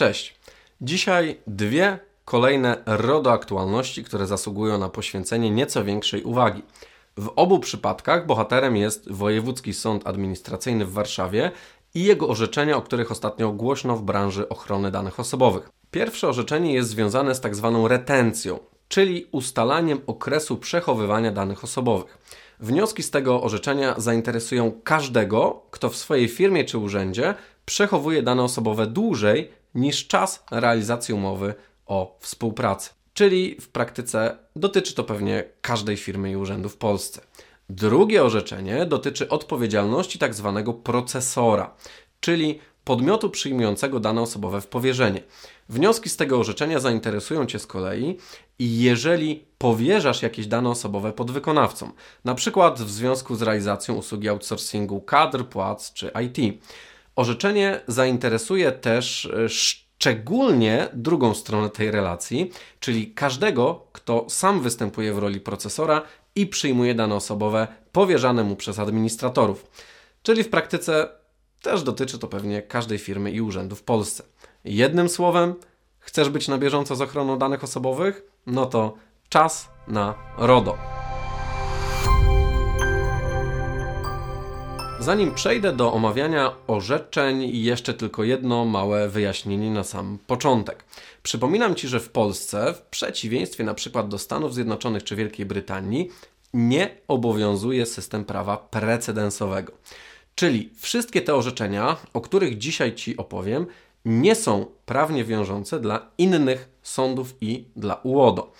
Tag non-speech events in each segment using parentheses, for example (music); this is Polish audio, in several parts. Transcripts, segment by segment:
Cześć. Dzisiaj dwie kolejne RODO aktualności, które zasługują na poświęcenie nieco większej uwagi. W obu przypadkach bohaterem jest Wojewódzki Sąd Administracyjny w Warszawie i jego orzeczenia, o których ostatnio głośno w branży ochrony danych osobowych. Pierwsze orzeczenie jest związane z tak zwaną retencją, czyli ustalaniem okresu przechowywania danych osobowych. Wnioski z tego orzeczenia zainteresują każdego, kto w swojej firmie czy urzędzie przechowuje dane osobowe dłużej niż czas realizacji umowy o współpracy. Czyli w praktyce dotyczy to pewnie każdej firmy i urzędu w Polsce. Drugie orzeczenie dotyczy odpowiedzialności tak zwanego procesora, czyli podmiotu przyjmującego dane osobowe w powierzenie. Wnioski z tego orzeczenia zainteresują Cię z kolei i jeżeli powierzasz jakieś dane osobowe podwykonawcom, na przykład w związku z realizacją usługi outsourcingu kadr, płac czy IT. Orzeczenie zainteresuje też e, szczególnie drugą stronę tej relacji, czyli każdego, kto sam występuje w roli procesora i przyjmuje dane osobowe powierzane mu przez administratorów. Czyli w praktyce też dotyczy to pewnie każdej firmy i urzędu w Polsce. Jednym słowem, chcesz być na bieżąco z ochroną danych osobowych? No to czas na RODO. Zanim przejdę do omawiania orzeczeń, jeszcze tylko jedno małe wyjaśnienie na sam początek. Przypominam Ci, że w Polsce, w przeciwieństwie na przykład do Stanów Zjednoczonych czy Wielkiej Brytanii, nie obowiązuje system prawa precedensowego. Czyli wszystkie te orzeczenia, o których dzisiaj Ci opowiem, nie są prawnie wiążące dla innych sądów i dla UODO.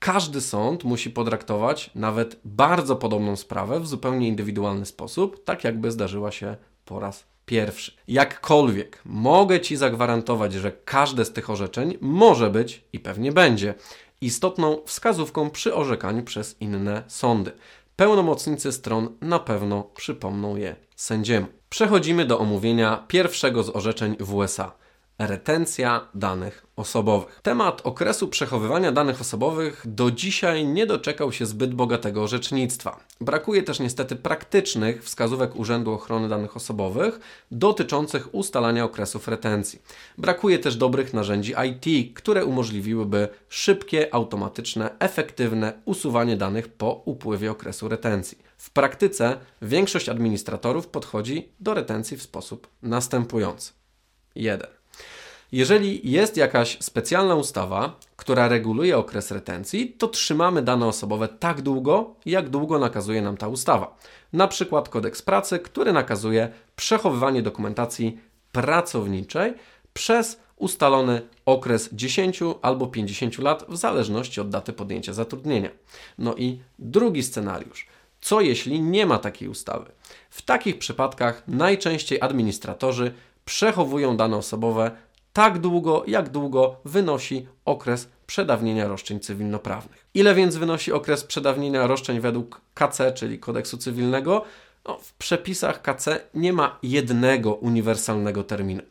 Każdy sąd musi potraktować nawet bardzo podobną sprawę w zupełnie indywidualny sposób, tak jakby zdarzyła się po raz pierwszy. Jakkolwiek mogę Ci zagwarantować, że każde z tych orzeczeń może być i pewnie będzie istotną wskazówką przy orzekaniu przez inne sądy. Pełnomocnicy stron na pewno przypomną je sędziemu. Przechodzimy do omówienia pierwszego z orzeczeń w USA retencja danych osobowych. Temat okresu przechowywania danych osobowych do dzisiaj nie doczekał się zbyt bogatego orzecznictwa. Brakuje też niestety praktycznych wskazówek Urzędu Ochrony Danych Osobowych dotyczących ustalania okresów retencji. Brakuje też dobrych narzędzi IT, które umożliwiłyby szybkie, automatyczne, efektywne usuwanie danych po upływie okresu retencji. W praktyce większość administratorów podchodzi do retencji w sposób następujący. 1. Jeżeli jest jakaś specjalna ustawa, która reguluje okres retencji, to trzymamy dane osobowe tak długo, jak długo nakazuje nam ta ustawa. Na przykład kodeks pracy, który nakazuje przechowywanie dokumentacji pracowniczej przez ustalony okres 10 albo 50 lat, w zależności od daty podjęcia zatrudnienia. No i drugi scenariusz. Co jeśli nie ma takiej ustawy? W takich przypadkach najczęściej administratorzy przechowują dane osobowe tak długo, jak długo wynosi okres przedawnienia roszczeń cywilnoprawnych. Ile więc wynosi okres przedawnienia roszczeń według KC, czyli kodeksu cywilnego? No, w przepisach KC nie ma jednego uniwersalnego terminu.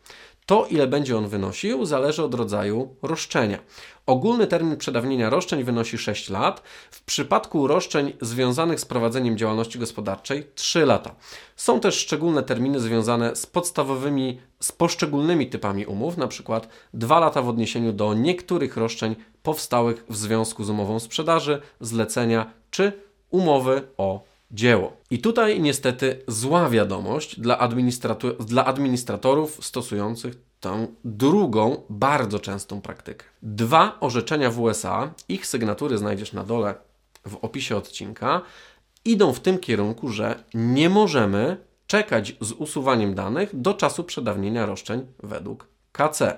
To, ile będzie on wynosił, zależy od rodzaju roszczenia. Ogólny termin przedawnienia roszczeń wynosi 6 lat. W przypadku roszczeń związanych z prowadzeniem działalności gospodarczej 3 lata. Są też szczególne terminy związane z podstawowymi, z poszczególnymi typami umów, przykład 2 lata w odniesieniu do niektórych roszczeń powstałych w związku z umową sprzedaży, zlecenia czy umowy o dzieło. I tutaj niestety zła wiadomość dla, dla administratorów stosujących tę drugą, bardzo częstą praktykę. Dwa orzeczenia w USA, ich sygnatury znajdziesz na dole w opisie odcinka, idą w tym kierunku, że nie możemy czekać z usuwaniem danych do czasu przedawnienia roszczeń według KC.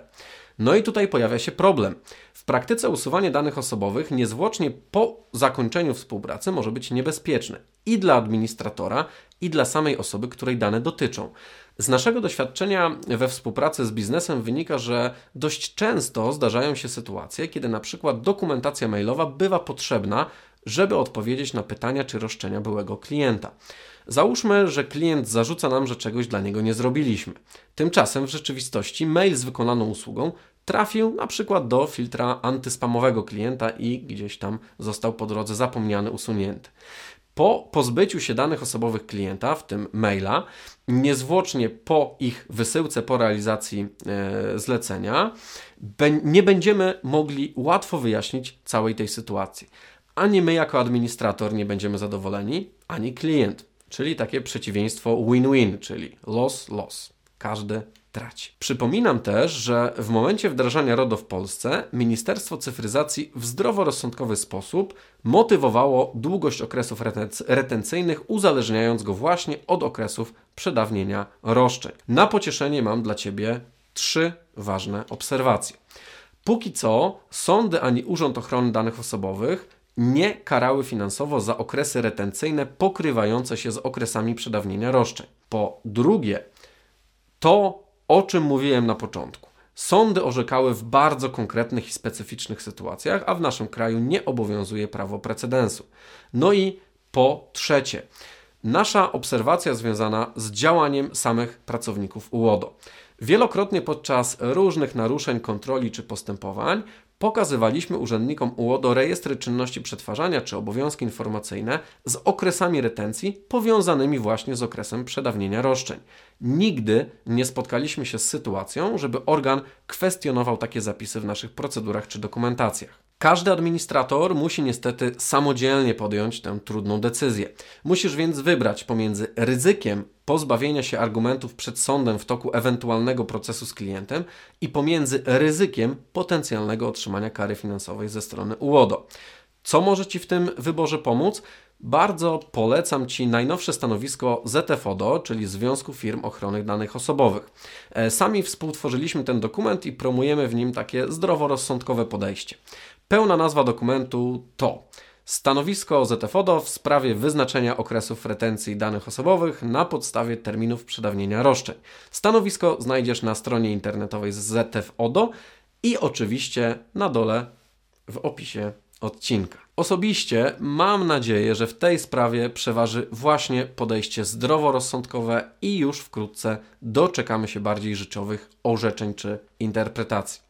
No i tutaj pojawia się problem. W praktyce usuwanie danych osobowych niezwłocznie po zakończeniu współpracy może być niebezpieczne i dla administratora, i dla samej osoby, której dane dotyczą. Z naszego doświadczenia we współpracy z biznesem wynika, że dość często zdarzają się sytuacje, kiedy na przykład dokumentacja mailowa bywa potrzebna, żeby odpowiedzieć na pytania czy roszczenia byłego klienta. Załóżmy, że klient zarzuca nam, że czegoś dla niego nie zrobiliśmy. Tymczasem w rzeczywistości mail z wykonaną usługą trafił na przykład do filtra antyspamowego klienta i gdzieś tam został po drodze zapomniany, usunięty. Po pozbyciu się danych osobowych klienta, w tym maila, niezwłocznie po ich wysyłce, po realizacji e, zlecenia, nie będziemy mogli łatwo wyjaśnić całej tej sytuacji. Ani my, jako administrator, nie będziemy zadowoleni, ani klient, czyli takie przeciwieństwo win-win, czyli loss-loss. Każdy traci. Przypominam też, że w momencie wdrażania RODO w Polsce Ministerstwo Cyfryzacji w zdroworozsądkowy sposób motywowało długość okresów retencyjnych, uzależniając go właśnie od okresów przedawnienia roszczeń. Na pocieszenie mam dla Ciebie trzy ważne obserwacje. Póki co sądy ani Urząd Ochrony Danych Osobowych nie karały finansowo za okresy retencyjne pokrywające się z okresami przedawnienia roszczeń. Po drugie, to o czym mówiłem na początku. Sądy orzekały w bardzo konkretnych i specyficznych sytuacjach, a w naszym kraju nie obowiązuje prawo precedensu. No i po trzecie, nasza obserwacja związana z działaniem samych pracowników UODO. Wielokrotnie podczas różnych naruszeń kontroli czy postępowań pokazywaliśmy urzędnikom UODO rejestry czynności przetwarzania czy obowiązki informacyjne z okresami retencji powiązanymi właśnie z okresem przedawnienia roszczeń. Nigdy nie spotkaliśmy się z sytuacją, żeby organ kwestionował takie zapisy w naszych procedurach czy dokumentacjach. Każdy administrator musi niestety samodzielnie podjąć tę trudną decyzję. Musisz więc wybrać pomiędzy ryzykiem pozbawienia się argumentów przed sądem w toku ewentualnego procesu z klientem i pomiędzy ryzykiem potencjalnego otrzymania kary finansowej ze strony UODO. Co może Ci w tym wyborze pomóc? Bardzo polecam Ci najnowsze stanowisko ZFODO, czyli Związku Firm Ochrony Danych Osobowych. E, sami współtworzyliśmy ten dokument i promujemy w nim takie zdroworozsądkowe podejście. Pełna nazwa dokumentu to Stanowisko ZFODO w sprawie wyznaczenia okresów retencji danych osobowych na podstawie terminów przedawnienia roszczeń. Stanowisko znajdziesz na stronie internetowej ZFODO i oczywiście na dole w opisie odcinka. Osobiście mam nadzieję, że w tej sprawie przeważy właśnie podejście zdroworozsądkowe i już wkrótce doczekamy się bardziej życiowych orzeczeń czy interpretacji.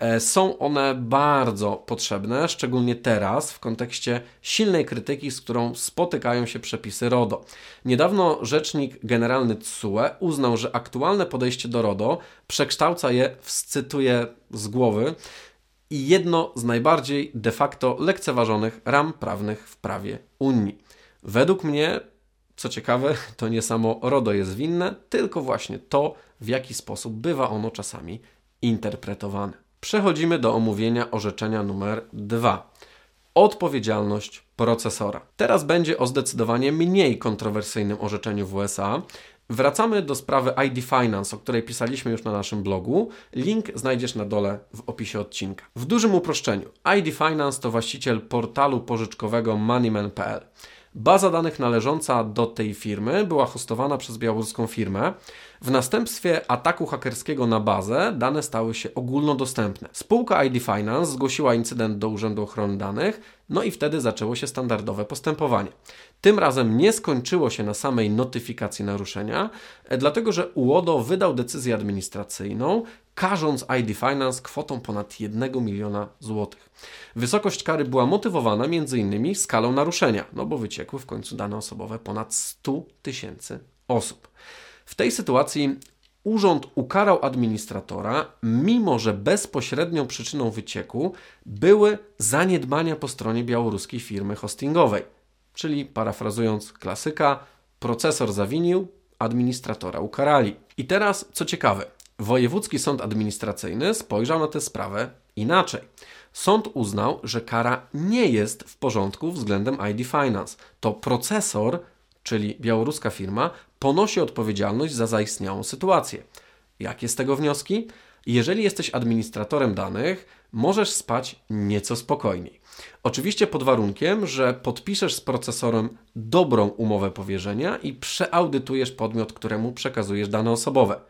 E, są one bardzo potrzebne, szczególnie teraz, w kontekście silnej krytyki, z którą spotykają się przepisy RODO. Niedawno rzecznik generalny TSUE uznał, że aktualne podejście do RODO przekształca je, cytuję z głowy, i jedno z najbardziej de facto lekceważonych ram prawnych w prawie Unii. Według mnie, co ciekawe, (laughs) to nie samo RODO jest winne, tylko właśnie to, w jaki sposób bywa ono czasami interpretowane. Przechodzimy do omówienia orzeczenia numer 2. Odpowiedzialność procesora. Teraz będzie o zdecydowanie mniej kontrowersyjnym orzeczeniu w USA. Wracamy do sprawy ID Finance, o której pisaliśmy już na naszym blogu. Link znajdziesz na dole w opisie odcinka. W dużym uproszczeniu, ID Finance to właściciel portalu pożyczkowego moneyman.pl. Baza danych należąca do tej firmy była hostowana przez białoruską firmę. W następstwie ataku hakerskiego na bazę dane stały się ogólnodostępne. Spółka ID Finance zgłosiła incydent do Urzędu Ochrony Danych, no i wtedy zaczęło się standardowe postępowanie. Tym razem nie skończyło się na samej notyfikacji naruszenia, e, dlatego że UODO wydał decyzję administracyjną, karząc ID Finance kwotą ponad 1 miliona złotych. Wysokość kary była motywowana m.in. skalą naruszenia, no bo wyciekły w końcu dane osobowe ponad 100 tysięcy osób. W tej sytuacji urząd ukarał administratora, mimo że bezpośrednią przyczyną wycieku były zaniedbania po stronie białoruskiej firmy hostingowej. Czyli parafrazując klasyka, procesor zawinił, administratora ukarali. I teraz, co ciekawe, Wojewódzki Sąd Administracyjny spojrzał na tę sprawę inaczej. Sąd uznał, że kara nie jest w porządku względem ID Finance. To procesor, czyli białoruska firma, ponosi odpowiedzialność za zaistniałą sytuację. Jakie z tego wnioski? Jeżeli jesteś administratorem danych, możesz spać nieco spokojniej. Oczywiście pod warunkiem, że podpiszesz z procesorem dobrą umowę powierzenia i przeaudytujesz podmiot, któremu przekazujesz dane osobowe.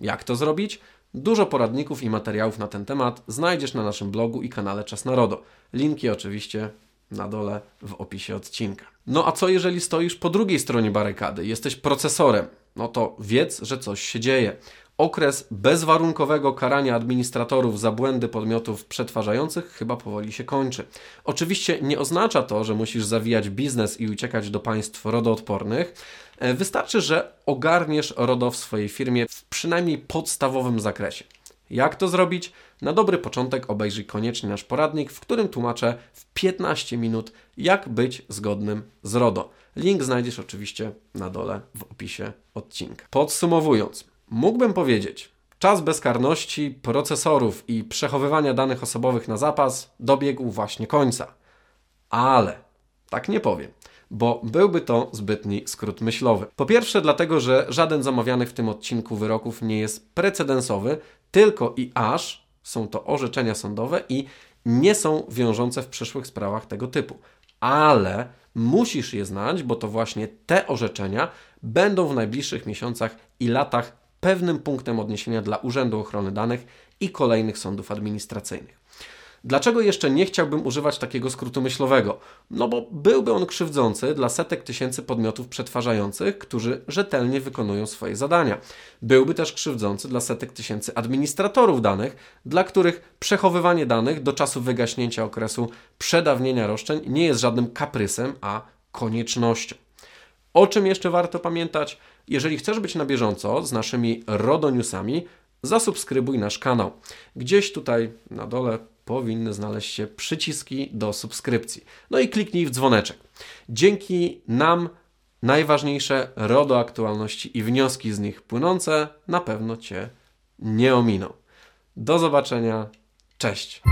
Jak to zrobić? Dużo poradników i materiałów na ten temat znajdziesz na naszym blogu i kanale Czas Narodo. Linki oczywiście na dole w opisie odcinka. No a co jeżeli stoisz po drugiej stronie barykady? Jesteś procesorem. No to wiedz, że coś się dzieje. Okres bezwarunkowego karania administratorów za błędy podmiotów przetwarzających chyba powoli się kończy. Oczywiście nie oznacza to, że musisz zawijać biznes i uciekać do państw rodoodpornych. E, wystarczy, że ogarniesz RODO w swojej firmie w przynajmniej podstawowym zakresie. Jak to zrobić? Na dobry początek obejrzyj koniecznie nasz poradnik, w którym tłumaczę w 15 minut, jak być zgodnym z RODO. Link znajdziesz oczywiście na dole w opisie odcinka. Podsumowując, mógłbym powiedzieć, czas bezkarności procesorów i przechowywania danych osobowych na zapas dobiegł właśnie końca. Ale tak nie powiem bo byłby to zbytni skrót myślowy. Po pierwsze, dlatego, że żaden z omawianych w tym odcinku wyroków nie jest precedensowy, tylko i aż są to orzeczenia sądowe i nie są wiążące w przyszłych sprawach tego typu. Ale musisz je znać, bo to właśnie te orzeczenia będą w najbliższych miesiącach i latach pewnym punktem odniesienia dla Urzędu Ochrony Danych i kolejnych sądów administracyjnych. Dlaczego jeszcze nie chciałbym używać takiego skrótu myślowego? No bo byłby on krzywdzący dla setek tysięcy podmiotów przetwarzających, którzy rzetelnie wykonują swoje zadania. Byłby też krzywdzący dla setek tysięcy administratorów danych, dla których przechowywanie danych do czasu wygaśnięcia okresu przedawnienia roszczeń nie jest żadnym kaprysem, a koniecznością. O czym jeszcze warto pamiętać? Jeżeli chcesz być na bieżąco z naszymi RODO Newsami, zasubskrybuj nasz kanał. Gdzieś tutaj na dole powinny znaleźć się przyciski do subskrypcji. No i kliknij w dzwoneczek. Dzięki nam najważniejsze RODO aktualności i wnioski z nich płynące na pewno Cię nie ominą. Do zobaczenia. Cześć.